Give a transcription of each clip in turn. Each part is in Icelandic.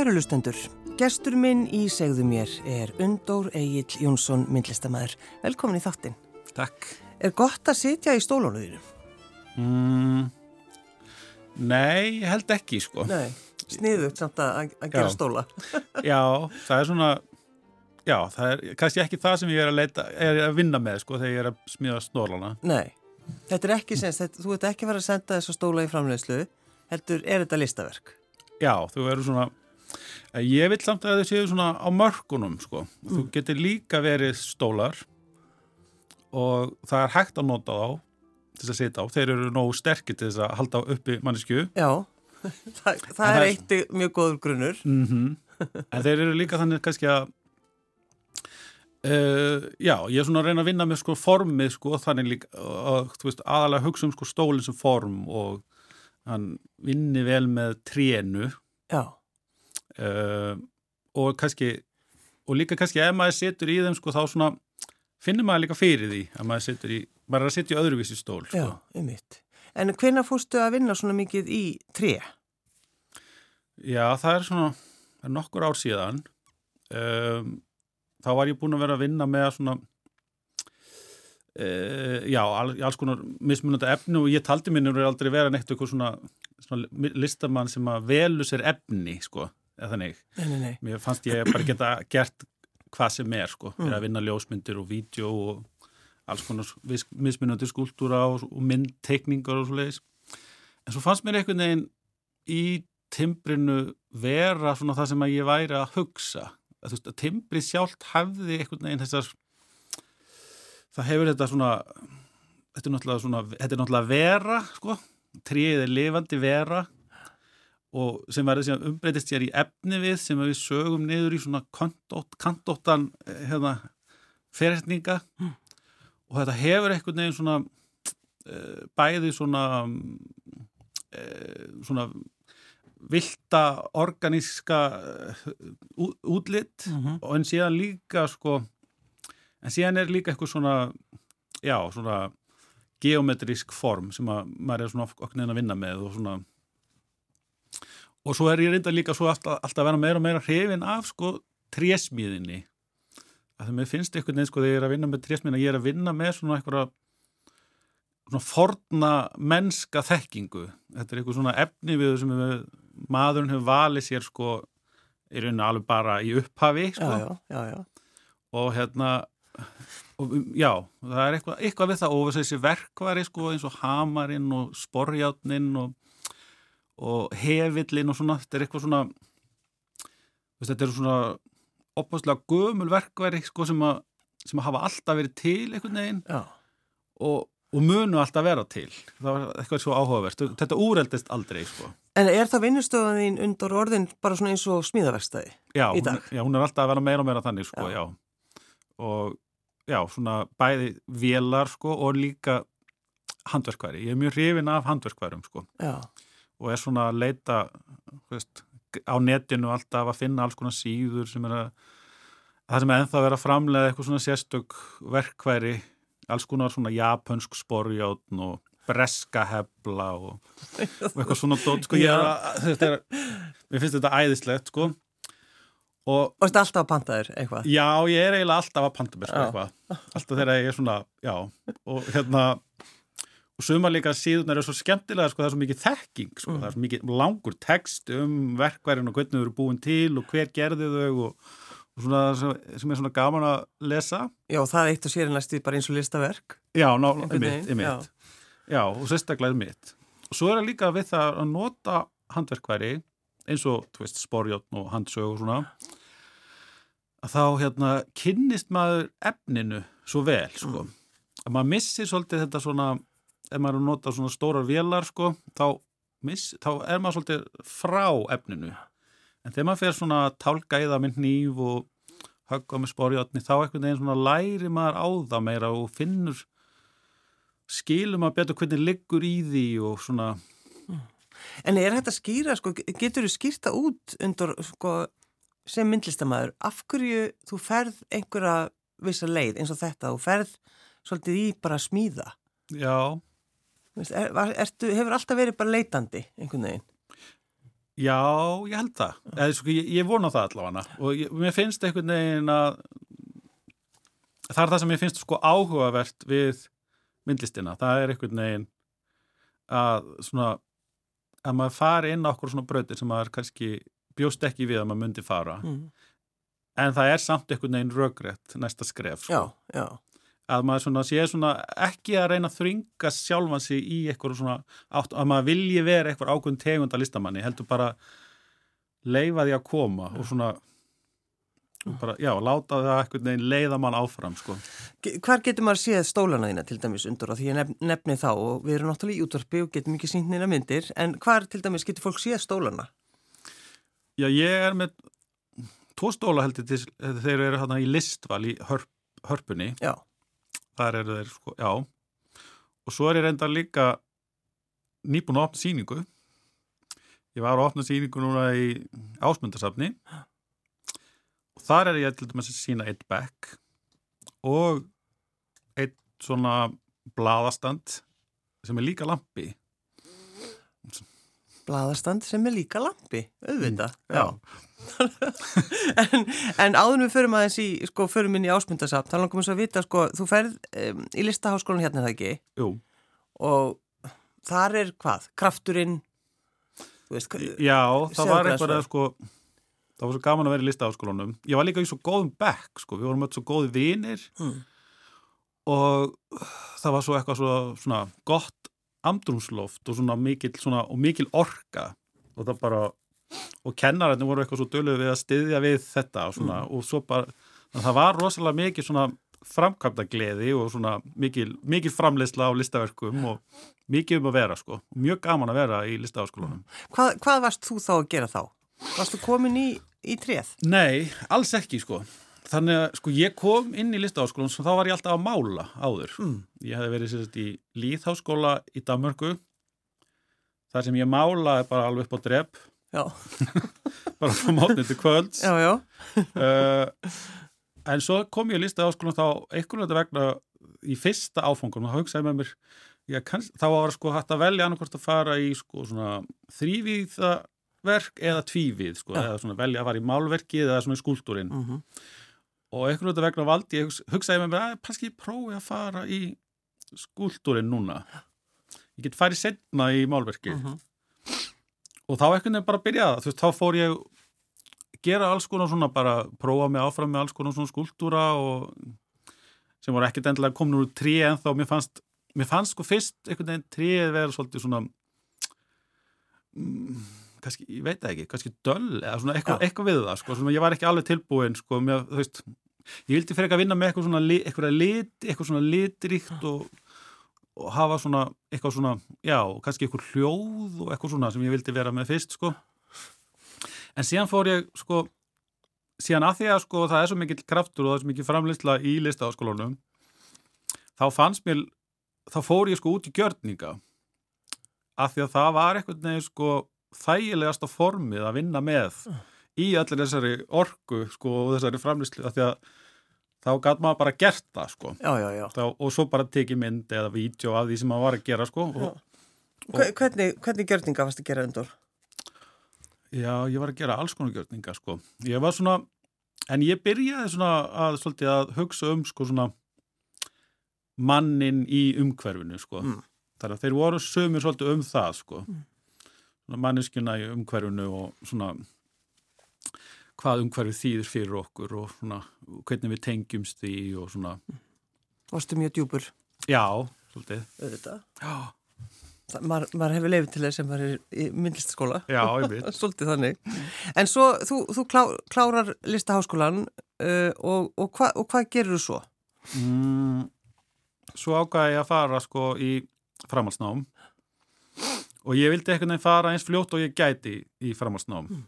Kæru lustendur, gestur minn í segðu mér er Undór Egil Jónsson, myndlistamæður. Velkomin í þáttinn. Takk. Er gott að sitja í stólónuðinu? Mm, nei, held ekki, sko. Nei, sniðugt samt að, að gera Já. stóla. Já, það er svona, já, það er kannski ekki það sem ég er að leita, er að vinna með, sko, þegar ég er að smíða snórlana. Nei, þetta er ekki sens, þetta, þú ert ekki fara að senda þessa stóla í framleiðslu, heldur er þetta listaverk. Já, þú eru svona, ég vil samt að þau séu svona á mörkunum, sko. Þú getur líka verið stólar og það er hægt að nota þá til þess að sitja á. Þeir eru nógu sterkir til þess að halda uppi mannesku. Já, það, það er eitt mjög góður grunnur. Mm en þeir eru líka þannig kannski að uh, já, ég er svona að reyna að vinna með sko formið sko þannig líka og þú veist aðalega hugsa um sko stólinn sem form og hann vinni vel með trénu Já, uh, og kannski og líka kannski ef maður setur í þeim sko þá svona finnir maður líka fyrir því að maður setur í, maður er að setja í öðruvísi stól sko. já, um mitt. En hvenna fórstu að vinna svona mikið í tré? Já, það er svona, það er nokkur ár síðan. Um, þá var ég búinn að vera að vinna með svona, uh, já, all, alls konar mismunandi efni og ég taldi minnur aldrei vera neitt eitthvað svona, svona listamann sem að velu sér efni, sko, eða þannig. Nei, nei, nei. Mér fannst ég bara geta gert hvað sem er, sko, mm. að vinna ljósmyndir og vídeo og alls konar mismunandi skúltúra og, og myndteikningar og svo leiðis. En svo fannst mér einhvern veginn í timbrinu vera svona það sem að ég væri að hugsa. Að, veist, að timbrið sjálft hefði einhvern veginn þessar það hefur þetta svona þetta er náttúrulega svona þetta er náttúrulega vera, sko tríið er lifandi vera og sem verður síðan umbreytist sér í efni við sem við sögum niður í svona kantótt, kantóttan eh, hérna, ferhetninga Mm. og þetta hefur einhvern veginn svona uh, bæði svona uh, svona vilda organíska uh, útlitt Mm og en síðan líka sko en síðan er líka eitthvað svona já, svona geometrísk form sem að maður er svona okkur neina að vinna með og svona og svo er ég reynda líka svo alltaf, alltaf að vera meira og meira hrifin af sko trésmíðinni. Að það mér finnst einhvern veginn sko þegar ég er að vinna með trésmíðina ég er að vinna með svona eitthvað svona forna mennska þekkingu. Þetta er eitthvað svona efni við sem við, maðurinn hefur valið sér sko í rauninu alveg bara í upphafi sko. Já, já, já, og hérna og, já, það er eitthvað, eitthvað við það. Og þessi verkvari sko eins og hamarinn og sporjátnin og, og hefillin og svona, þetta er eitthvað svona veist, þetta er svona opaslega gömul verkvari sko sem að, sem að hafa alltaf verið til einhvern veginn og, og munu alltaf vera til. Það var eitthvað svo áhugavert, þetta úreldist aldrei sko, En er það vinnustöðan þín undur orðin bara svona eins og smíðaverkstæði? Í hún, dag. já, hún er alltaf að vera meira og meira þannig sko, Já. já, og já, svona bæði vélar sko og líka handverkværi, ég er mjög hrifin af handverkværum sko. Já, og er svona að leita þú veist, á netinu alltaf að finna alls konar síður sem er að það sem er ennþá að vera framlega eitthvað svona sérstök verkværi alls konar svona japansk sporjátn og breska hebla og, og eitthvað svona dót sko, ég er að, er, mér finnst þetta æðislegt sko og og þetta alltaf að pantaður eitthvað? Já, ég er eiginlega alltaf að panta mér sko eitthvað. Alltaf þegar ég er svona, já, og hérna, og sumar líka síðunar er svo skemmtilega, sko, það er svo mikið þekking, sko, Mm. það er svo mikið langur text um verkværin og hvernig þau eru búin til og hver gerði þau og, og svona sem, er svona gaman að lesa. Já, það er eitt og sér næstu bara eins og listaverk. Já, ná, Einhvern mitt, veginn, mitt. Já, og sérstaklega mitt. Og svo er það líka við það að nota handverkværi eins og, þú veist, sporjótt og handsög og svona að þá hérna kynnist maður efninu svo vel, sko. Að maður missir svolítið þetta svona, ef maður er að nota svona stórar vélar, sko, þá, miss, þá er maður svolítið frá efninu. En þegar maður fer svona að það með hníf og höggva með sporjóttni, þá einhvern veginn svona læri maður á það meira og finnur skilum að betur hvernig liggur í því og svona, En er þetta skýra, sko, getur þú skýrta út undur, sko, sem myndlistamæður, af hverju þú ferð einhverja vissa leið eins og þetta og ferð svolítið í bara að smíða? já, er, var, ertu, hefur alltaf verið bara leitandi einhvern veginn? Já, ég held það. Eða, sko, ég, ég vona það allavega og ég, mér finnst einhvern veginn að það er það sem ég finnst sko áhugavert við myndlistina. Það er einhvern veginn að svona að maður fari inn á okkur svona bröðir sem maður kannski bjóst ekki við að maður myndi fara Mm. en það er samt einhvern veginn röggrætt næsta skref sko. Já, já. Að maður svona sé svona ekki að reyna að þringa sjálfan sig í eitthvað svona átt, að maður vilji vera eitthvað ákveðin tegunda listamanni, heldur bara leifa því að koma og svona og bara, já, láta það eitthvað neginn leiða mann áfram, sko. Hvar getur maður séð stólana þína til dæmis undur á því ég nef, nefni þá og við erum náttúrulega í útvarpi og getum ekki sínt neina myndir en hvar til dæmis getur fólk séð stólana? Já, ég er með tvo stóla heldur til, þeir eru hérna í listval í hörp, hörpunni, Já, þar eru þeir, sko, já. Og svo er ég reynda líka nýbúin að opna sýningu. Ég var að opna sýningu núna í ásmundarsafni. Og þar er ég til dæmis að sína eitt bekk og eitt svona blaðastand sem er líka lampi blaðastand sem er líka lampi, auðvitað. Mm, en, en áður við förum aðeins í, sko, förum inn í ásmundarsafn, þá langum við svo að vita, sko, þú ferð um, í listaháskólan hérna það ekki Jú, og þar er hvað? Krafturinn, veist, já, það var eitthvað að sko það var svo gaman að vera í listaháskólanum ég var líka í svo góðum bekk, sko við vorum öll svo góði vinir Mm. og það var svo eitthvað svo, svona gott andrumsloft og svona mikil, svona, og mikil orka. Og það bara og kennararnir voru eitthvað svo döluð við að styðja við þetta og svona og svo bara það var rosalega mikil svona framkvæmda gleði og svona mikil, mikil framleysla á listaverkum og mikið um að vera sko. Mjög gaman að vera í listaháskólanum. Hvað, hvað varst þú þá að gera þá? Varstu komin í, í tréð? Nei, alls ekki sko Þannig að sko ég kom inn í listaháskólan og þá var ég alltaf að mála áður. Mm. Ég hefði verið sérst í líðháskóla í Danmörku þar sem ég málaði bara alveg upp á drepp bara frá mátni til kvölds. já, já. uh, en svo kom ég í listaháskólan þá einhvern veginn vegna í fyrsta áfangunum þá hugsaði með mér kanns, þá var sko hægt að velja annarkvort að fara í sko svona þrývíða verk eða tvívíð sko, Já. eða svona velja að fara í málverkið eða svona í skúltúrin Mm og einhvern veginn vegna valdi ég hugs- hugsaði með mér að kannski prófi að fara í skúltúrin núna. Ég get farið setna í málverki Mhm. og þá einhvern veginn bara byrjaði það, þú veist, þá fór ég gera alls konar svona bara prófa mig áfram með alls konar svona skúltúra og sem voru ekkert endilega komin úr trí en þá mér fannst mér fannst sko fyrst einhvern veginn tríð vera svolítið svona mm, kannski, ég veit ekki, kannski döll eða svona eitthvað, eitthvað við það sko, svona ég var ekki alveg tilbúin sko, með, þú veist ég vildi fyrir ekki að vinna með eitthvað svona, eitthvað lit, eitthvað svona litríkt og, og hafa svona eitthvað svona, já, kannski eitthvað hljóð og eitthvað svona sem ég vildi vera með fyrst sko. En síðan fór ég sko síðan að því að sko það er svo mikill kraftur og það er svo mikill framleysla í listaháskólunum þá fannst mér þá fór ég sko út í gjörninga. Af því að það var eitthvað neginn sko þægilegasta formið að vinna með í allir þessari orku sko og þessari að þá gæt maður bara gert það sko Já, já, já. þá, og svo bara tekið mynd eða vídeo af því sem maður var að gera sko og, Hve- Hvernig, hvernig gjörninga varst að gera undur? Já, ég var að gera alls konar gjörninga sko. Ég var svona, en ég byrjaði svona að, svolítið að hugsa um sko svona mannin í umhverfinu sko. Mm. Þar að þeir voru sömur svolítið um það sko. Svona manneskjuna í umhverfinu og svona hvað umhverfið þýðir fyrir okkur og svona hvernig við tengjumst því og svona, Varstu mjög djúpur, já, svolítið. auðvitað. Já, maður, maður hefur leifin til þess sem maður er í myndlistaskóla. já, ég veit. Svolítið þannig. En svo, þú, þú klá, klárar listaháskólan uh, og, og, hva, og hvað gerur þú svo? Mm, svo ákvaði ég að fara sko í framhalsnám og ég vildi einhvern veginn fara eins fljótt og ég gæti í framhalsnám. Mm.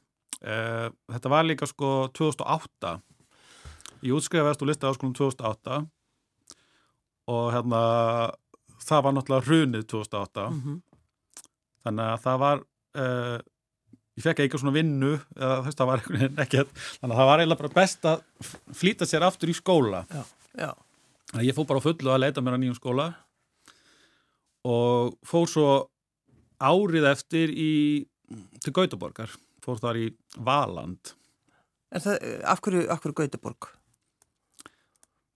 þetta var líka sko 2008. Ég útskrifaðist úr listaháskólum 2008 og hérna það var náttúrulega hrunið 2008 -hmm. þannig að það var uh, ég fekk eitthvað svona vinnu eða þú veist það var einhvern veginn ekkert þannig að það var eiginlega bara best að flýta sér aftur í skóla Já, já. Ég fór bara fullu að leita mér að nýjum skóla og fór svo árið eftir í til Gautaborgar, fór þar í Valand. En það, af hverju, af hverju Gautaborg?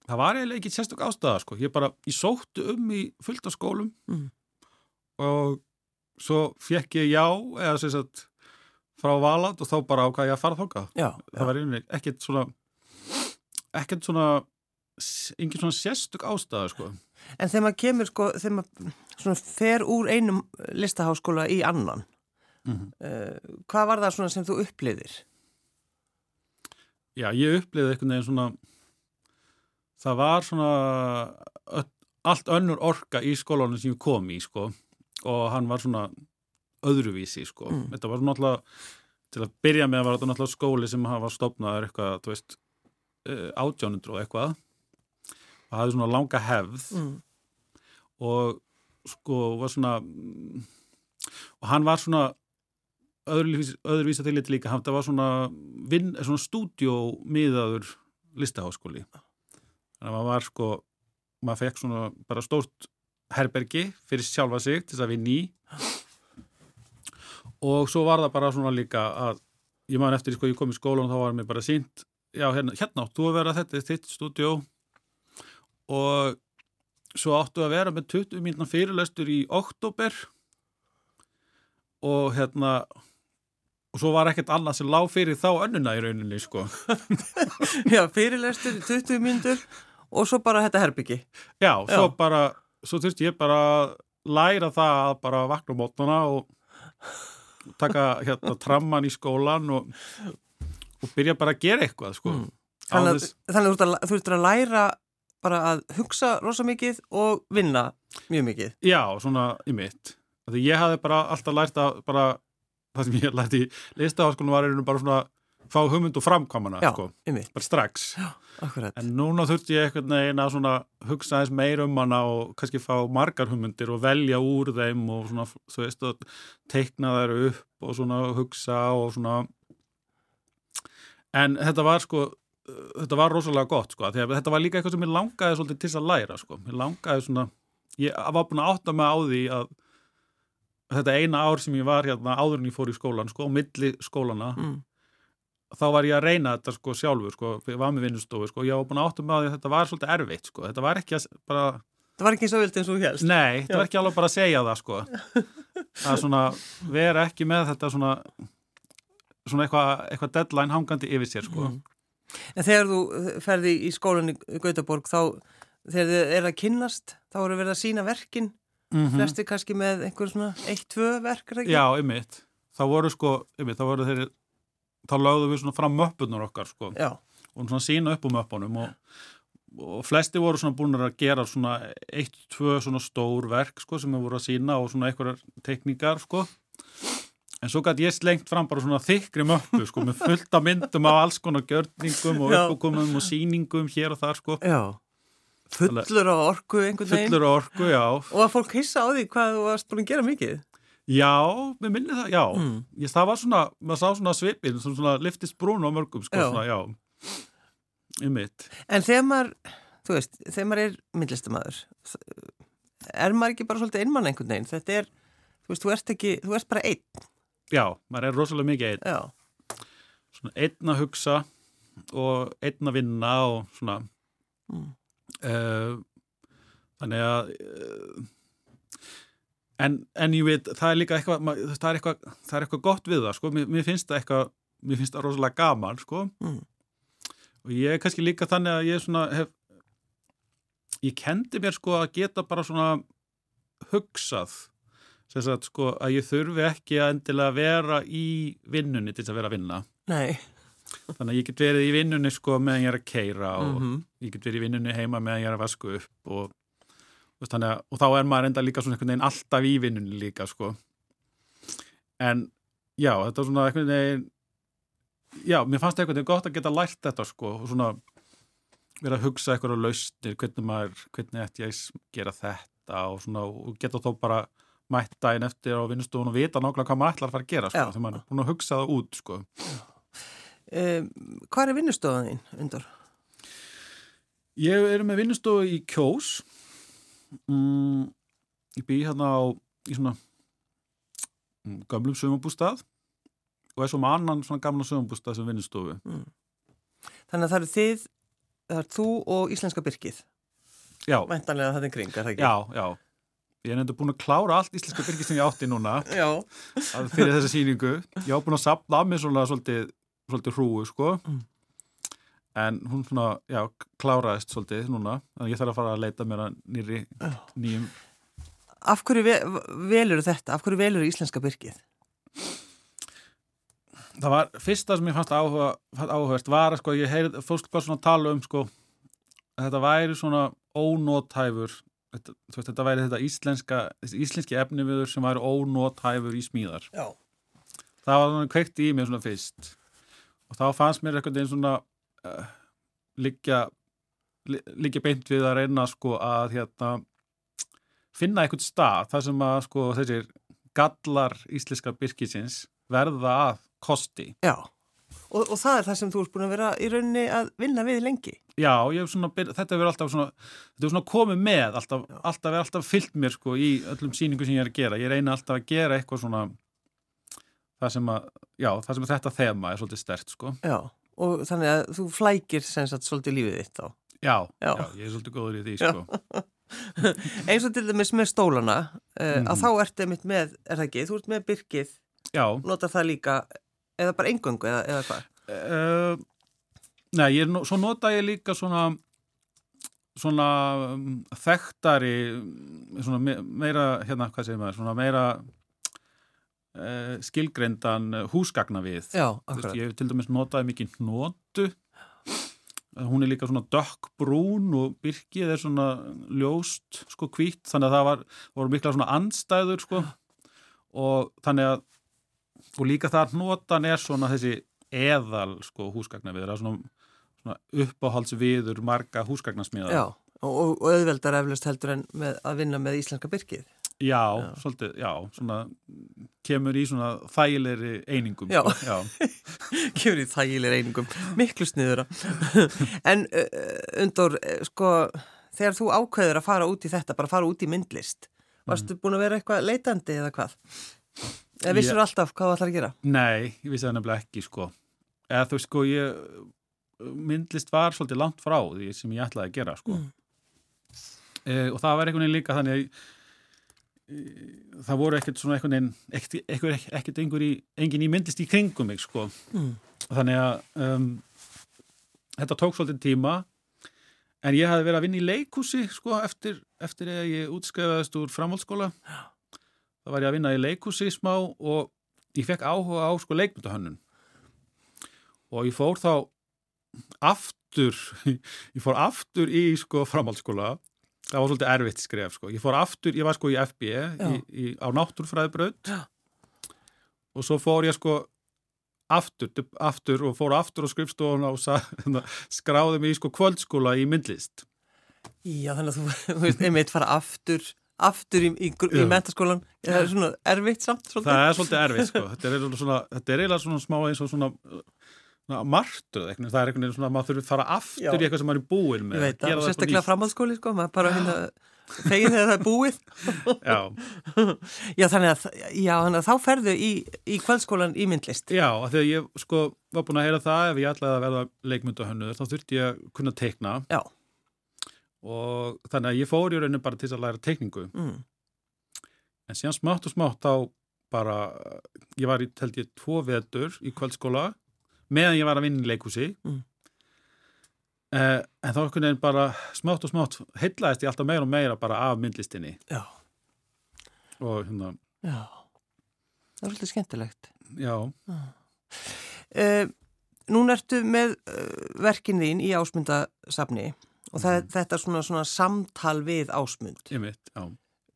Það var eiginlega ekki sérstök ástæða, sko. Ég bara, ég sóttu um í fullt af skólum Mm. og svo fekk ég já, eða sem sagt, frá Valand og þá bara ákvað ég að fara þókað. Já, Það var einnig ekkert svona, ekkert svona, engin svona sérstök ástæða, sko. En þegar maður kemur sko, þegar maður svona fer úr einum listaháskóla í annan, Mm uh, hvað var það svona sem þú upplýðir? Já, ég upplýði einhvern veginn svona, það var svona öll, allt önnur orka í skólanum sem ég kom í, sko, og hann var svona öðruvísi, sko. Mm. Þetta var náttúrulega, til að byrja með var þetta náttúrulega skóli sem hafa stopnaður eitthvað, þú veist, átjánundur og eitthvað, og hafði svona langa hefð Mm. og sko var svona og hann var svona öðruvísa, til þetta líka, það var svona, svona stúdjómiðaður listaháskóli. Þannig að maður var sko maður fekk svona bara stórt herbergi fyrir sjálfa sig til þess að vinna í. Og svo var það bara svona líka að ég man eftir sko ég kom í skólan og þá var mér bara sínt já hérna, hérna áttu að vera þetta er þitt stúdjó og svo áttu að vera með 20 mínúna fyrirlestur í oktober og hérna og svo var ekkert annað sem lág fyrir þá önnuna í rauninni sko Já, fyrirlestur, 20 mínútur og svo bara þetta herbyggi. já, svo Já. bara, svo þurfti ég bara að læra það að bara vakna á mótnana og taka hérna tramman í skólan og, og byrja bara að gera eitthvað sko Mm. Þannig að, þess- þannig að þú ert að læra bara að hugsa rosa mikið og vinna mjög mikið. Já, svona í mitt. Því ég hafði bara alltaf lært að bara það sem ég lært í listaháskólinu var einhvern bara svona fá hugmynd og framkvæmana, Já, sko, bara strax. akkurat. En núna þurfti ég einhvern veginn að svona hugsa aðeins meir um hana og kannski fá margar hugmyndir og velja úr þeim og svona, þú veist, að teikna þær upp og svona hugsa og svona en þetta var sko þetta var rosalega gott sko, að þetta var líka eitthvað sem ég langaði svolítið til að læra sko, ég langaði svona, ég var búin að átta mig á því að þetta eina ár sem ég var hérna áður en ég fór í skólan sko, á milli skólana Mm. þá var ég að reyna þetta sko sjálfur sko, ég var með vinnustofu sko, ég var búin að átta mig á því að þetta var svolítið erfitt sko, þetta var ekki að bara, Það var ekki svo vilt eins og helst. nei, þetta var ekki alveg bara að segja það sko, að svona vera ekki með þetta svona svona eitthvað eitthva deadline hangandi yfir sér sko, Mm. En þegar þú ferði í skólan í Gautaborg þá, þegar þið er að kynnast, þá eru verið að sína verkin, mm flesti kannski með einhver svona eitt, tvö verk, er það ekki? já, ymmit þá voru sko, ymmit, þá voru þeir þá lögðum við svona fram möppunar okkar sko, Já, og svona sína upp um möppunum og, og flesti voru svona búin að gera svona eitt, tvö svona stór verk sko sem við voru að sína og svona einhverjar tekníkar sko en svo gæti ég slengt fram bara svona þykri möppu sko með fullta myndum af alls konar gjörningum og Já. uppákomum og síningum hér og þar sko já. Fullur á orku einhvern veginn. fullur orku, já Og að fólk hissa á því hvað þú varst búin að gera mikið. já, við minni það, já Mm. ég, það var svona, maður sá svona svipin svona, svona liftist brún á mörgum sko Já. svona, já í mitt En þegar maður, þú veist, þegar maður er myndlistamæður, er maður ekki bara svolítið einmann einhvern veginn? Þetta er, þú veist, þú ert ekki, þú ert bara einn. Já, maður er rosalega mikið einn Já, svona einn að hugsa og einn að vinna og svona Mm. uh, þannig að uh, en, en ég veit það er líka eitthvað ma- það er eitthvað, það er eitthvað gott við það sko. mér, mér finnst það eitthvað mér finnst það rosalega gaman sko. Mm. og ég er kannski líka þannig að ég svona hef ég kendi mér sko að geta bara svona hugsað sagt sko að ég þurfi ekki að endilega vera í vinnunni til þess að vera að vinna nei. Þannig að ég get verið í vinnunni sko meðan ég er að keira og Mm ég get verið í vinnunni heima meðan ég er að vasku upp og, þannig, að, og þá er maður enda líka svona einhvern veginn alltaf í vinnunni líka sko. En já, þetta er svona einhvern veginn, já, mér fannst einhvern veginn gott að geta lært þetta sko og svona vera að hugsa eitthvað á lausnir, hvernig maður, hvernig ætti ég að gera þetta og svona og geta þó bara mætt daginn eftir á vinnustofun og vita nákvæmlega hvað maður ætlar að fara að gera sko, þegar maður er búin að hugsa það út sko. Um, hvað er vinnustofan þín, Undur? Ég er með vinnustofu í Kjós mm, ég bý hérna á í svona mm, gamlum sögumbústað og er svo með annan svona gamla sögumbústað sem vinnustofu. Þannig að það eru þið, það er þú og Íslenska Byrkið. Já, Væntanlega þetta er kring, er það ekki? já, já. Ég er nefndur búin að klára allt íslenska byrgi sem ég átti núna fyrir þessa síningu. Ég á búin að sapna af mig svona svolítið, svolítið hrúu, sko. Mm. En hún svona, já, kláraðist svolítið núna. Þannig að ég þarf að fara að leita mér að nýri, nýjum. Af hverju ve velur þetta? Af hverju velur Íslenska Byrkið? Það var fyrsta sem ég fannst áhuga, áhugast var að sko, ég heyrði fólk bara svona að tala um sko, að þetta væri svona ónóthæfur, þetta, þú veist, þetta væri þetta íslenska, íslenski efniviður sem væri ónóthæfur í smíðar. Já. Það var svona kveikt í mér svona fyrst og þá fannst mér eitthvað einn svona uh, liggja, li- liggja beint við að reyna sko að hérna finna eitthvað stað þar sem að sko þessir gallar íslenska byrkisins verða að kosti. Já. Og, og það er það sem þú ert búin að vera í rauninni að vinna við lengi. Já, svona, þetta verður alltaf svona, þetta er svona komið með, alltaf, alltaf er alltaf fyllt mér sko í öllum sýningu sem ég er að gera. Ég reyna alltaf að gera eitthvað svona, það sem að, já, það sem þetta þema er svolítið stert sko. Já. Og þannig að þú flækir sem sagt svolítið lífið þitt þá. Já, Já. ég er svolítið góður í því sko. Eins og til dæmis með stólana, uh, Mhm. að þá ertu mitt með, er það ekki, þú ert með Byrkið, notar það líka, eða bara engöngu eða, eða hvað? uh, nei, ég, svo nota ég líka svona, svona um, þekktari, svona me, meira, hérna, hvað segir maður, svona meira uh, skilgreindan uh, húsgagna við. Já, akkurat. ég hef til dæmis notaði mikið hnótu hún er líka svona dökkbrún og byrkið er svona ljóst sko hvítt þannig að það var, voru mikla svona andstæður sko og þannig að og líka það hnótan er svona þessi eðal sko húsgagnaviður svona, svona uppáhaldsviður marga húsgagnasmiða Já, og, og, auðveldar eflust heldur en með að vinna með Íslenska Byrkið. já, svolítið, já, svona kemur í svona þægilegri einingum Já. sko, já. Kemur í þægileg reyningum, miklu sniðura. en undur, uh, sko, þegar þú ákveður að fara út í þetta, bara fara út í myndlist, varstu búin að vera eitthvað leitandi eða hvað? Eða vissur alltaf hvað þú ætlar að gera? Nei, ég vissi það nefnilega ekki sko. Eða þú sko, ég myndlist var svolítið langt frá því sem ég ætlaði að gera sko. Mm. e, og það var einhvern veginn líka þannig e, það voru ekkert svona einhvern veginn ekkert, ekkert, einhver í, engin í myndlist í kringum mig sko. Mm. Þannig að um, þetta tók svolítið tíma en ég hafði verið að vinna í leikhúsi sko eftir, eftir að ég útskrifaðist úr framhaldsskóla þá var ég að vinna í leikhúsi smá og ég fekk áhuga á sko leikmyndahönnun. Og ég fór þá aftur ég fór aftur í sko framhaldsskóla. Það var svolítið erfitt skref sko. Ég fór aftur, ég var sko í FB í, í, á náttúrfræðibraut. Og svo fór ég sko aftur, aftur og fór aftur á skrifstofuna og sa, skráði mig í sko kvöldskóla í myndlist. Já, þannig að þú veist, einmitt fara aftur, aftur í, í, í, mentaskólan. Það er svona erfitt samt, svolítið. það er svolítið erfitt sko þetta er eiginlega svona, er svona smá eins og svona, svona martur það er einhvern veginn svona að maður þurfi að fara aftur Já. í eitthvað sem maður er búin með veit á sérstaklega framhaldsskóli, sko, maður bara hérna fegið þegar það er búið. já, Já, þannig að, já, þannig að þá ferðu í, í kvöldskólan í myndlist. já, af því að ég sko var búin að heyra það ef ég ætlaði að verða leikmyndahönnur þá þurfti ég að kunna teikna Já. Og þannig að ég fór í rauninu bara til að læra teikningu Mm. en síðan smátt og smátt þá bara, ég var í, held ég, tvo vetur í kvöldskóla meðan ég var að vinna í leikhúsi Mm. eh, en þá einhvern veginn bara smátt og smátt heitlaðist ég alltaf meira og meira bara af myndlistinni Já, og hérna, já. Það er svolítið skemmtilegt. já, Uh, núna ertu með uh, verkin þín í ásmundasafni og það, Mhm. þetta svona, svona samtal við ásmund. ég mitt, já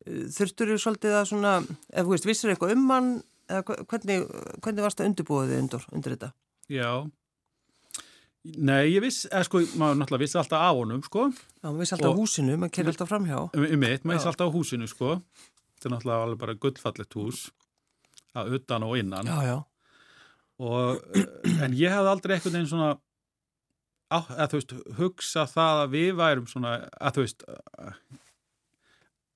Uh, Þurftur þú svolítið að svona, ef þú veist, vissir eitthvað um hann, hvernig, hvernig varst það undirbúið þig undir, undir þetta? Já Nei, ég viss, eða sko, maður náttúrulega vissi alltaf á honum, sko Já, maður vissi alltaf á húsinu, maður kerði alltaf framhjá. um mitt, maður Já. vissi alltaf á húsinu, sko þetta er náttúrulega alveg bara gullfallegt hús að utan og innan Já, já. og, eh, en ég hefði aldrei einhvern veginn svona að þú veist, hugsa það að við værum svona, að þú veist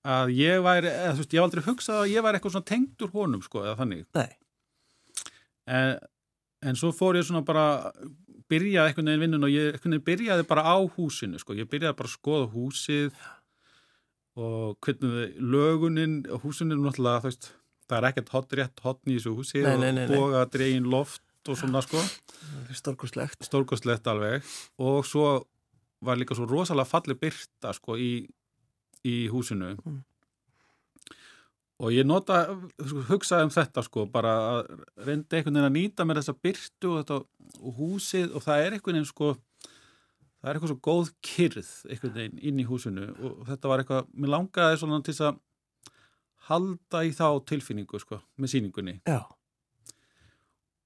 að ég væri, eða þú veist, ég hef aldrei hugsað að ég væri eitthvað svona tengdur honum, sko, eða þannig. En, en svo fór ég svona bara, byrjaði einhvern veginn vinnun og ég einhvern veginn byrjaði bara á húsinu, sko. Ég byrjaði bara að skoða húsið og hvernig lögunin á húsinu er náttúrulega, þú veist, það er ekkert hot rétt hotn í þessu húsi nei, nei, nei. og boga dregin loft og svona, sko. stórkurslegt. stórkostlegt alveg og svo var líka svo rosalega falleg byrta sko í, í húsinu Mm. og ég nota hugsaði um þetta sko bara að reyndi einhvern veginn að nýta mér þessa byrtu og, þetta, og húsið og það er einhvern veginn sko það er eitthvað svo góð kyrð einhvern veginn inn í húsinu og þetta var eitthvað, mér langaði svona til að halda í þá tilfinningu sko með sýningunni Já,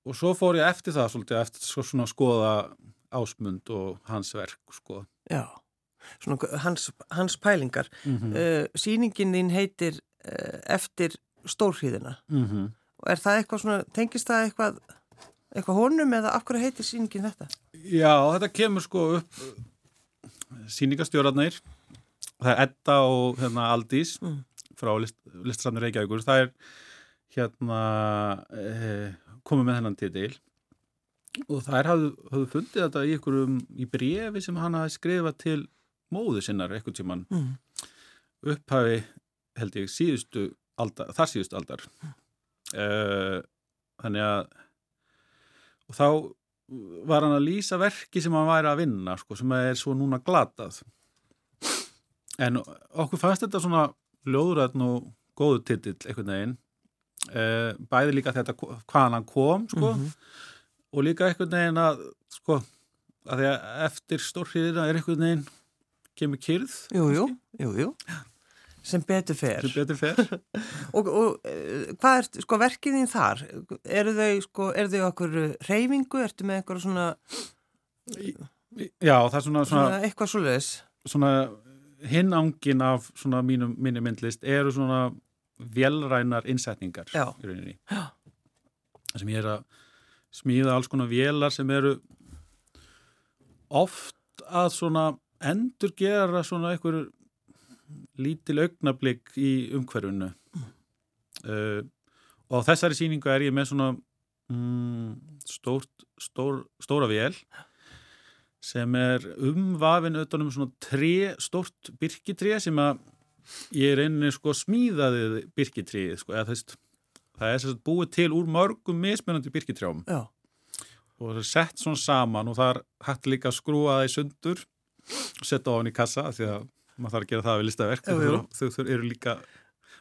og svo fór ég eftir það svolítið eftir svo svona að skoða ásmund og hans verk sko. já. Svona hans, hans pælingar. mm Uh, sýningin þín heitir uh, eftir stórhríðina. -hmm. Og er það eitthvað svona, tengist það eitthvað, eitthvað honum eða af hverju heitir sýningin þetta? Já, þetta kemur sko upp sýningastjórarnir það er Edda og hérna, Aldís Mm. frá list, listsamni Reykjavíkur það er hérna eh, komið með hennan titil. Og þær hafðu, hafðu fundið þetta í ykkurum í brefi sem hann hafi skrifað til móðu sinnar eitthvað tíman Mm. upphafi held ég síðustu aldar, þar síðustu aldar. Uh, þannig að og þá var hann að lýsa verki sem hann væri að vinna sko, sem er svo núna glatað. En okkur fannst þetta svona ljóðræðn og góðu titill einhvern veginn. uh, bæði líka þetta hvaðan hann kom sko, Mhm. og líka einhvern veginn að sko, að því að eftir stórhriðina er einhvern veginn kemur kyrð Jú, jú, jú, jú. Sem betur fer. sem betur fer Og, og uh, hvað er, sko, verkið þín þar? Eru þau, sko, eru þau okkur reyfingu? Ertu með eitthvað svona, Já, það er svona, svona svona, eitthvað svoleiðis? svona hinn ángin af svona mínum, myndlist eru svona vélrænar innsetningar Já. í rauninni. Það sem ég er að smíða alls konar vélar sem eru oft að svona endur gera svona einhver lítil augnablík í umhverfinu. Uh, og á þessari sýningu er ég með svona mm, stórt, stór, stóra vél sem er umvafin auðvitað um svona tre, stórt byrkitré sem að ég er einnig sko smíðaðið byrkitríð sko, eða þess það er sérst búið til úr mörgum mismunandi byrkitrjám Já. og það er sett svona saman og það er hægt líka að skrúa það í sundur og setja ofan í kassa því að maður þarf að gera það við listaverk þau, eru líka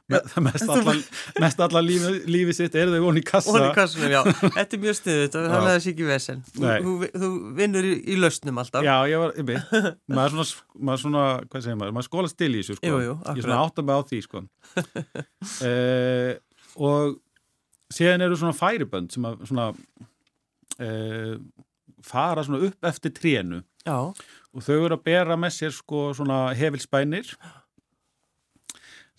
mest allar, mest allar lífi, lífi sitt eru þau ofan í kassa Og í kassunum, já. Þetta er mjög sniðut og Já. er þessi ekki vesen. Þú, þú, vinnur í, í lausnum alltaf. Já, ég var, ég veit, maður er svona, maður er svona, hvað segir maður, maður skóla stil í þessu, sko. Jú, jú, Ég er svona átt að með á því, sko. uh, og síðan eru svona færibönd sem að svona uh, fara svona upp eftir trénu Já, og þau eru að bera með sér sko svona hefilspænir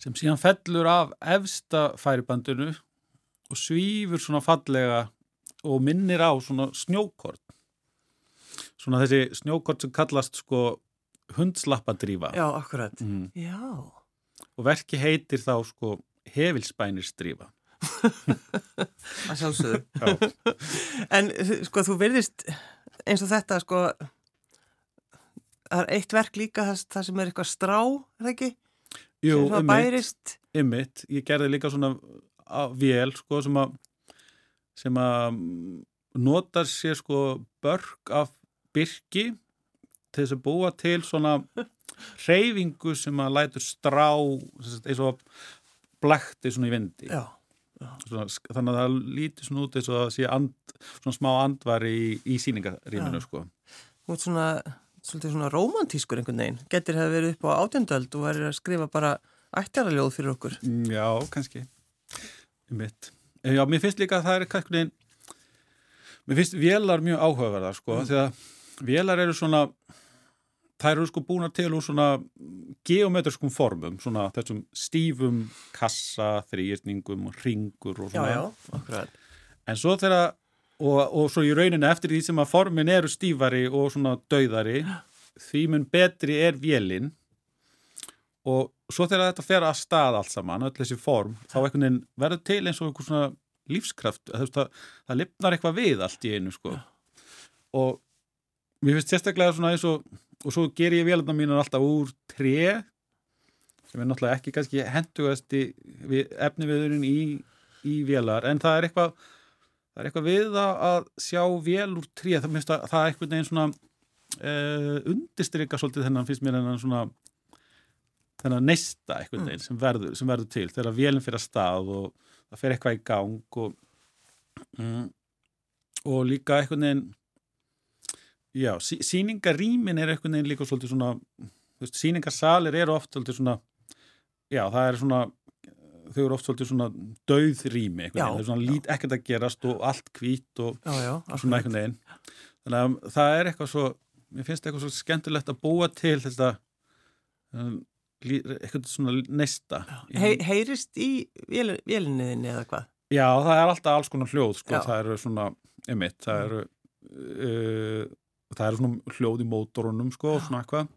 sem síðan fellur af efsta færibandinu og svífur svona fallega og minnir á svona snjókort svona þessi snjókort sem kallast sko hundslappadrífa já, akkurat. mm. Já, og verki heitir þá sko hefilspænirsdrífa að sjálfsögðu. Já. En sko, þú verðist eins og þetta, sko, það er eitt verk líka það, það sem er eitthvað strá, er það ekki? Jú, sem það einmitt, bærist. einmitt, ég gerði líka svona vél sko sem að sem að mm, notar sér sko börk af byrki til þess að búa til svona hreyfingu sem að lætur strá eins og blekti svona í vindi. Já, svona, sk- þannig að það lítur svona út eins og það sé and, svona smá andvari í, í síningarýminu Já. sko. Þú ert svona, svolítið svona romantískur einhvern veginn. Getur það verið upp á átjöndöld og verið að skrifa bara ættjaraljóð fyrir okkur. Mm, Já, kannski. En Já, mér finnst líka að það er eitthvað neginn mér finnst vélar mjög áhugaverðar sko, Mm. því að vélar eru svona þær eru sko búna til úr svona geometriskum formum, svona þessum stífum kassa, þrýrningum og ringur og Já, svona já, akkurat. en svo þegar og, og svo í rauninu eftir því sem að formin eru stífari og svona dauðari því mun betri er vélin. Og svo þegar þetta fer að stað allt saman, öll þessi form, þá verður til eins og einhver svona lífskraft, það, það, það lifnar eitthvað við allt í einu sko. Og mér finnst sérstaklega svona eins og og svo ger ég vélarnar mínar alltaf úr tre sem er náttúrulega ekki kannski hendugast efni viðurinn í, í vélar en það er eitthvað það er eitthvað við að sjá vél úr tre, það minnst að það er eitthvað neginn svona uh, undistrykka svolítið þennan fyrst mér en svona þennan neista eitthvað neginn mm. sem, verður, sem verður til þegar vélinn fyrir að stað og það fyrir eitthvað í gang og, um, og líka eitthvað neginn Já, sí, síningarýmin er einhvern veginn líka svolítið svona, síningarsalir eru oft svolítið svona, já, það er svona, þau eru oft svolítið svona dauð rými, það er svona lít ekkert að gerast og allt hvít og já, já, svona einhvern veginn. Þannig að það er eitthvað svo, mér finnst eitthvað svo skemmtilegt að búa til þetta, um, eitthvað svona neista. He, heyrist í vélinniðinni eða hvað? Já, það er alltaf alls konar hljóð, sko, það eru svona, emitt, það eru, uh, það er svona hljóð í mótorunum sko og svona eitthvað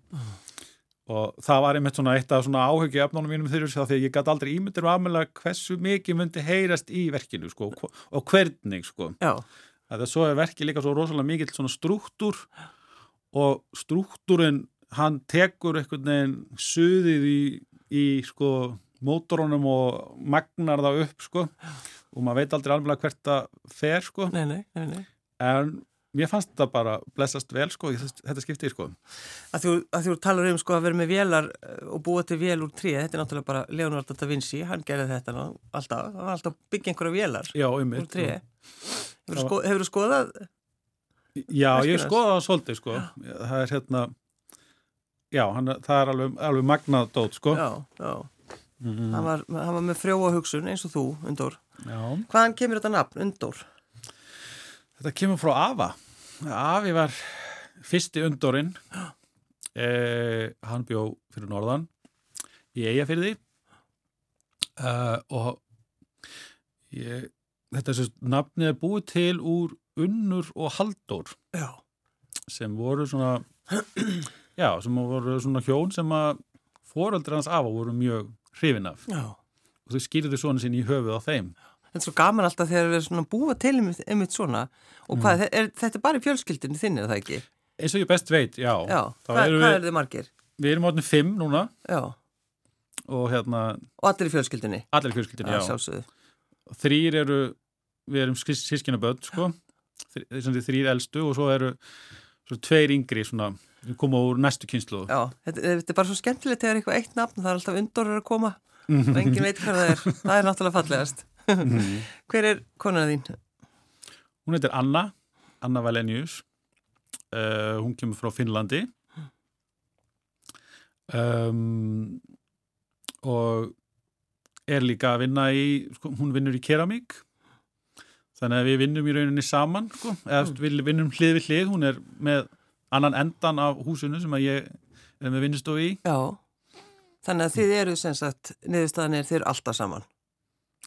og það var einmitt svona eitt af svona áhugja efnunum mínum þegar því að ég gæti aldrei ímyndir og aðmjöla hversu mikið myndi heyrast í verkinu sko og hvernig sko. Það er svo er verkið líka svo rosalega mikill svona struktúr og struktúrin hann tekur einhvern veginn suðið í, í sko mótorunum og magnar það upp sko. Og maður veit aldrei alveg hvert það fer sko. Nei, nei, nei, en mér fannst þetta bara blessast vel sko, þetta skipti sko. Að þú, að þú talar um sko að vera með vélar eh, og búa til vél úr tríð, þetta er náttúrulega bara Leonardo da Vinci, hann gerði þetta ná, alltaf, hann var alltaf byggja einhverja vélar já, um úr tríð. Hefur þú sko, skoðað? Já, ég skoðað það svolítið sko, það er hérna, já, hann, það er alveg, alveg magnað dót sko. Já, já. Mm hann, var, hann var með frjóa hugsun eins og þú, Undór. Já. Hvaðan kemur þetta nafn, Undór? Þetta kemur frá Ava. Afi var fyrsti undorinn. Eh, hann bjó fyrir norðan í Eyjafyrði uh, og ég, þetta er svo nafnið er búið til úr Unnur og Halldór já. sem voru svona já, sem voru svona hjón sem að foreldrar hans afa voru mjög hrifin af já. og þau skýrðu svona sín í höfuð á þeim þetta er svo gaman alltaf þegar við erum svona búa til einmitt svona og hvað, mm. er, þetta er bara í fjölskyldinu þinn, er það ekki? Eins og ég best veit, já. Já, Hva, hvað við, er þið margir? Við erum áttin fimm núna. Já. Og hérna... Og allir í fjölskyldinu? Allir í fjölskyldinu, já. Já. Þrýr eru, við erum sískinaböld, sko, þrýr eldstu og svo eru svo tveir yngri svona, við komum úr næstu kynslu. Já, þetta, þetta er bara svo skemmtilegt þegar eitthvað eitt nafn, það er alltaf undorur að koma og engin veit hvað það er. Það er náttúrulega fallegast. Mm. Hver er konar þín? Hún heitir Anna, Anna Valenius. Uh, hún kemur frá Finnlandi um, og er líka að vinna í, sko, hún vinnur í keramík. Þannig að við vinnum í rauninni saman, sko. Eða mm. við vinnum hlið við hlið. Hún er með annan endan af húsinu sem að ég er með vinnustofi í. Já, þannig að þið eru sem sagt, niðurstaðan er þið alltaf saman.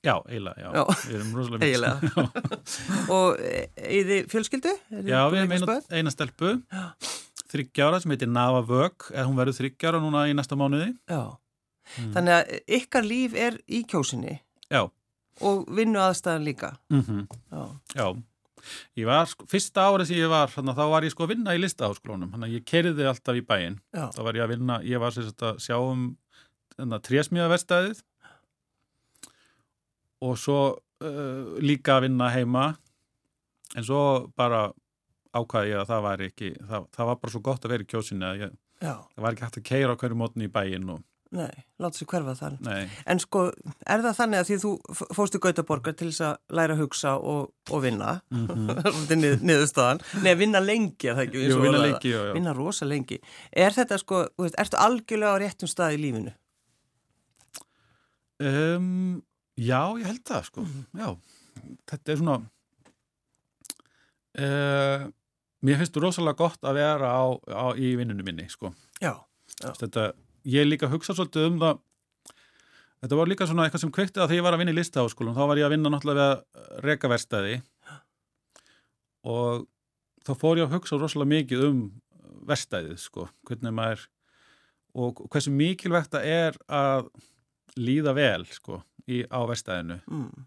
Já, eiginlega, já. já. Við erum rosalega mikið. og í því fjölskyldu? Já, við erum eina, eina stelpu, þryggjára sem heitir Nava Vög, eða hún verður þryggjára núna í næsta mánuði. Já, mm. þannig að ykkar líf er í kjósinni. Já. Og vinnu aðstæðan líka. Mm -hmm. Já. Já. Ég var, sko, fyrsta árið sem ég var, þannig þá var ég sko að vinna í listaháskólunum, þannig að ég kerði alltaf í bæin. Já. Þá var ég að vinna, ég var sérstaklega að sjá um trésmíðaverstaðið og svo uh, líka að vinna heima en svo bara ákvaði ég að það var ekki það, það var bara svo gott að vera í kjósinu að ég, það var ekki hægt að keira á hverju mótni í bæin og Nei, láta sér hverfa þar Nei. En sko, er það þannig að því þú fóst í Gautaborgar til þess að læra að hugsa og, og vinna mm -hmm. nið, niðurstaðan, nei að vinna lengi er það ekki, Jú, vinna lengi, já, já. Vinna rosa lengi Er þetta sko, ertu algjörlega á réttum stað í lífinu? Um Já, ég held það sko mm. já, þetta er svona uh, mér finnst þú rosalega gott að vera á, á, í vinnunum minni sko já, já. Þetta, ég líka hugsa svolítið um það þetta var líka svona eitthvað sem kveiktið að því ég var að vinna í listaháskólum, þá var ég að vinna náttúrulega við rekaverstaði og þá fór ég að hugsa rosalega mikið um verstaðið sko, hvernig maður og hversu mikilvægt það er að líða vel sko í, á verstaðinu mm.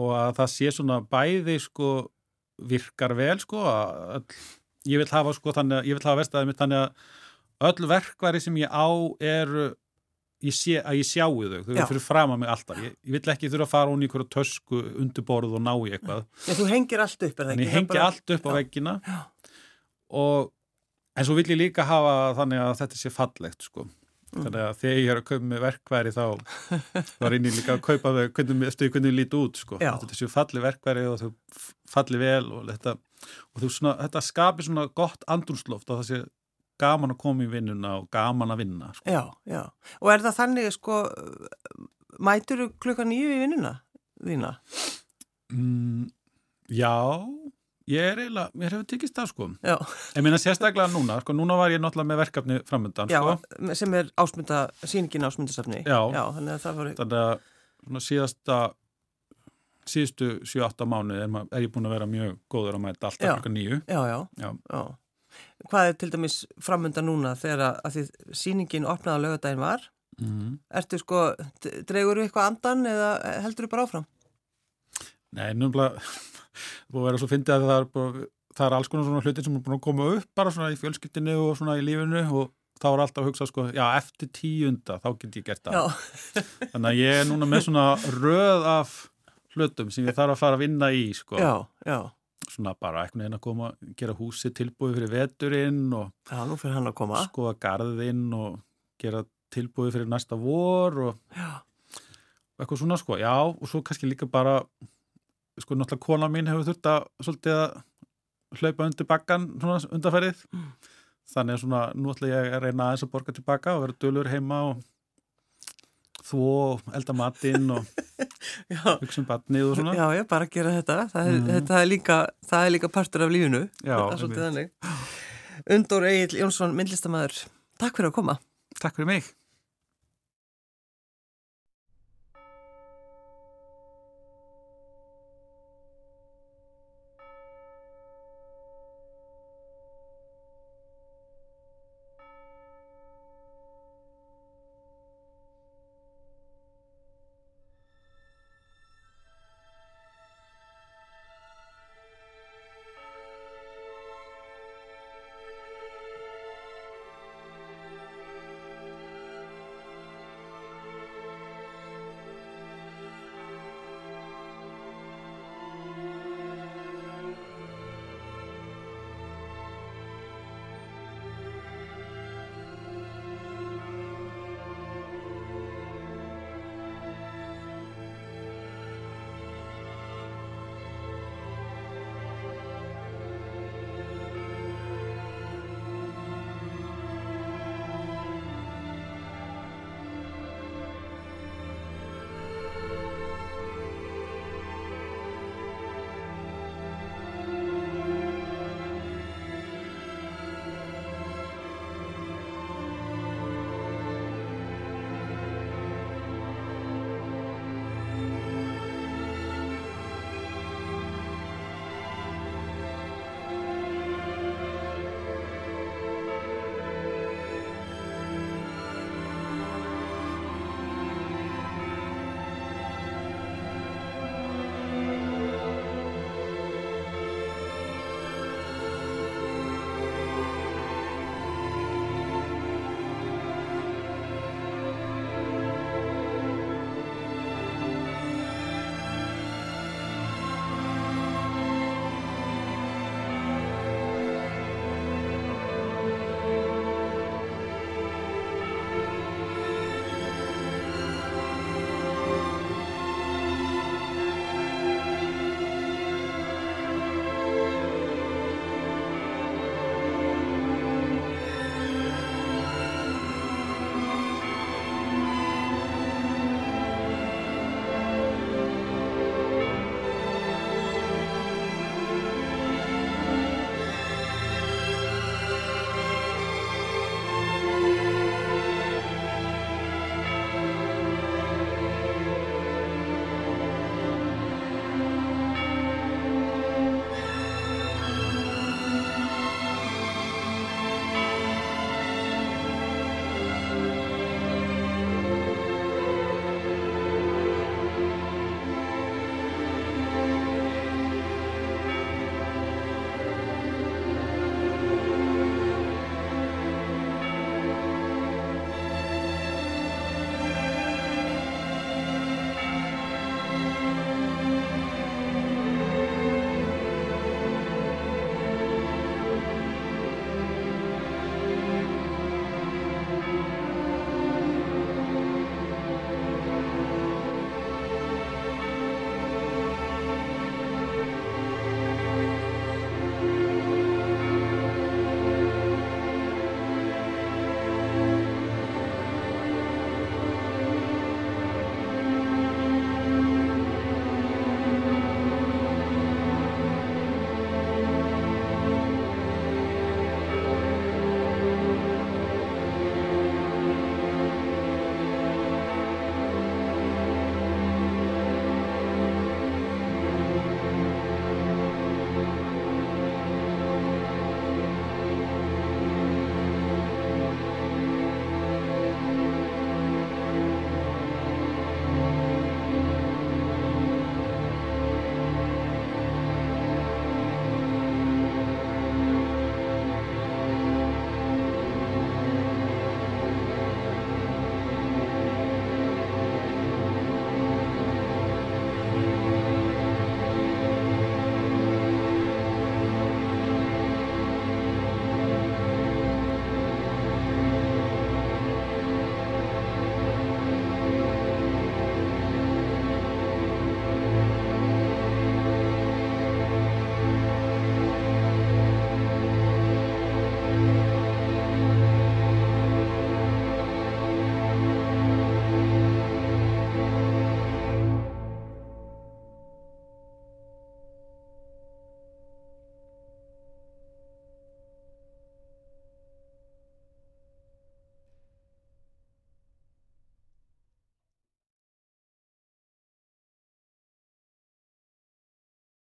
og að það sé svona bæði sko virkar vel sko að öll, ég vil hafa sko þannig að ég vil hafa verstaðið mitt þannig að öll verkværi sem ég á eru ég sé, að ég sjáu þau, þau eru fyrir fram að mig alltaf, ég, ég vill ekki þurfa að fara hún í einhverju tösku undir borð og ná í eitthvað. Já, þú hengir allt upp, er það ekki? ég hengi bara- allt upp á veggina. Og en svo vill ég líka hafa þannig að þetta sé fallegt sko Mm. þannig að þegar ég er að kaupa með verkværi þá var í líka að kaupa þau hvernig, hvernig líti út sko þetta séu falli verkværi og þau falli vel og þetta, og þú svona, þetta skapi svona gott andrúnsloft og það sé gaman að koma í vinnuna og gaman að vinna sko. Já, já. Og er það þannig, sko, mætur klukka nýju í vinnuna þína? mm, Já ég er eiginlega, mér hefur tekist það sko Já, ég meina sérstaklega núna, sko núna var ég náttúrulega með verkefni framöndan já, sko sem er ásmynda, síningin ásmyndasafni. Já. Já, þannig að það var, þannig að síðasta síðustu 7-8 mánu er, er ég búin að vera mjög góður að mæta alltaf Já. klukka nýju já, já. Hvað er til dæmis framönda núna þegar að, því síningin opnaði á lögadaginn var? mm. Ertu sko, dregur þú eitthvað andan eða heldur þú bara áfram? Nei, búið að vera svo fyndið að það er, bara, það er alls konar svona hlutir sem er búin að koma upp bara svona í fjölskyldinu og svona í lífinu og þá er alltaf að hugsa sko, já, eftir tíunda þá get ég gert það. Þannig að ég er núna með svona röð af hlutum sem ég þarf að fara að vinna í sko. já, já. Svona bara einhvern veginn að koma, gera húsi tilbúið fyrir veturinn og Já, nú fyrir hann að koma. skoða garðinn og gera tilbúið fyrir næsta vor og Já, eitthvað svona sko, já, og svo kannski líka bara sko, náttúrulega kona mín hefur þurft að svolítið að hlaupa undir bakkan svona undarfærið Mm. þannig að svona, nú ætla ég að reyna aðeins að borga tilbaka og vera dölur heima og þvó og elda matinn og hugsa um batnið og svona Já, já, bara gera þetta. Það er, Mhm. þetta er, líka, það er líka partur af lífinu. Já. Undur Egil Jónsson, myndlistamæður. Takk fyrir að koma. Takk fyrir mig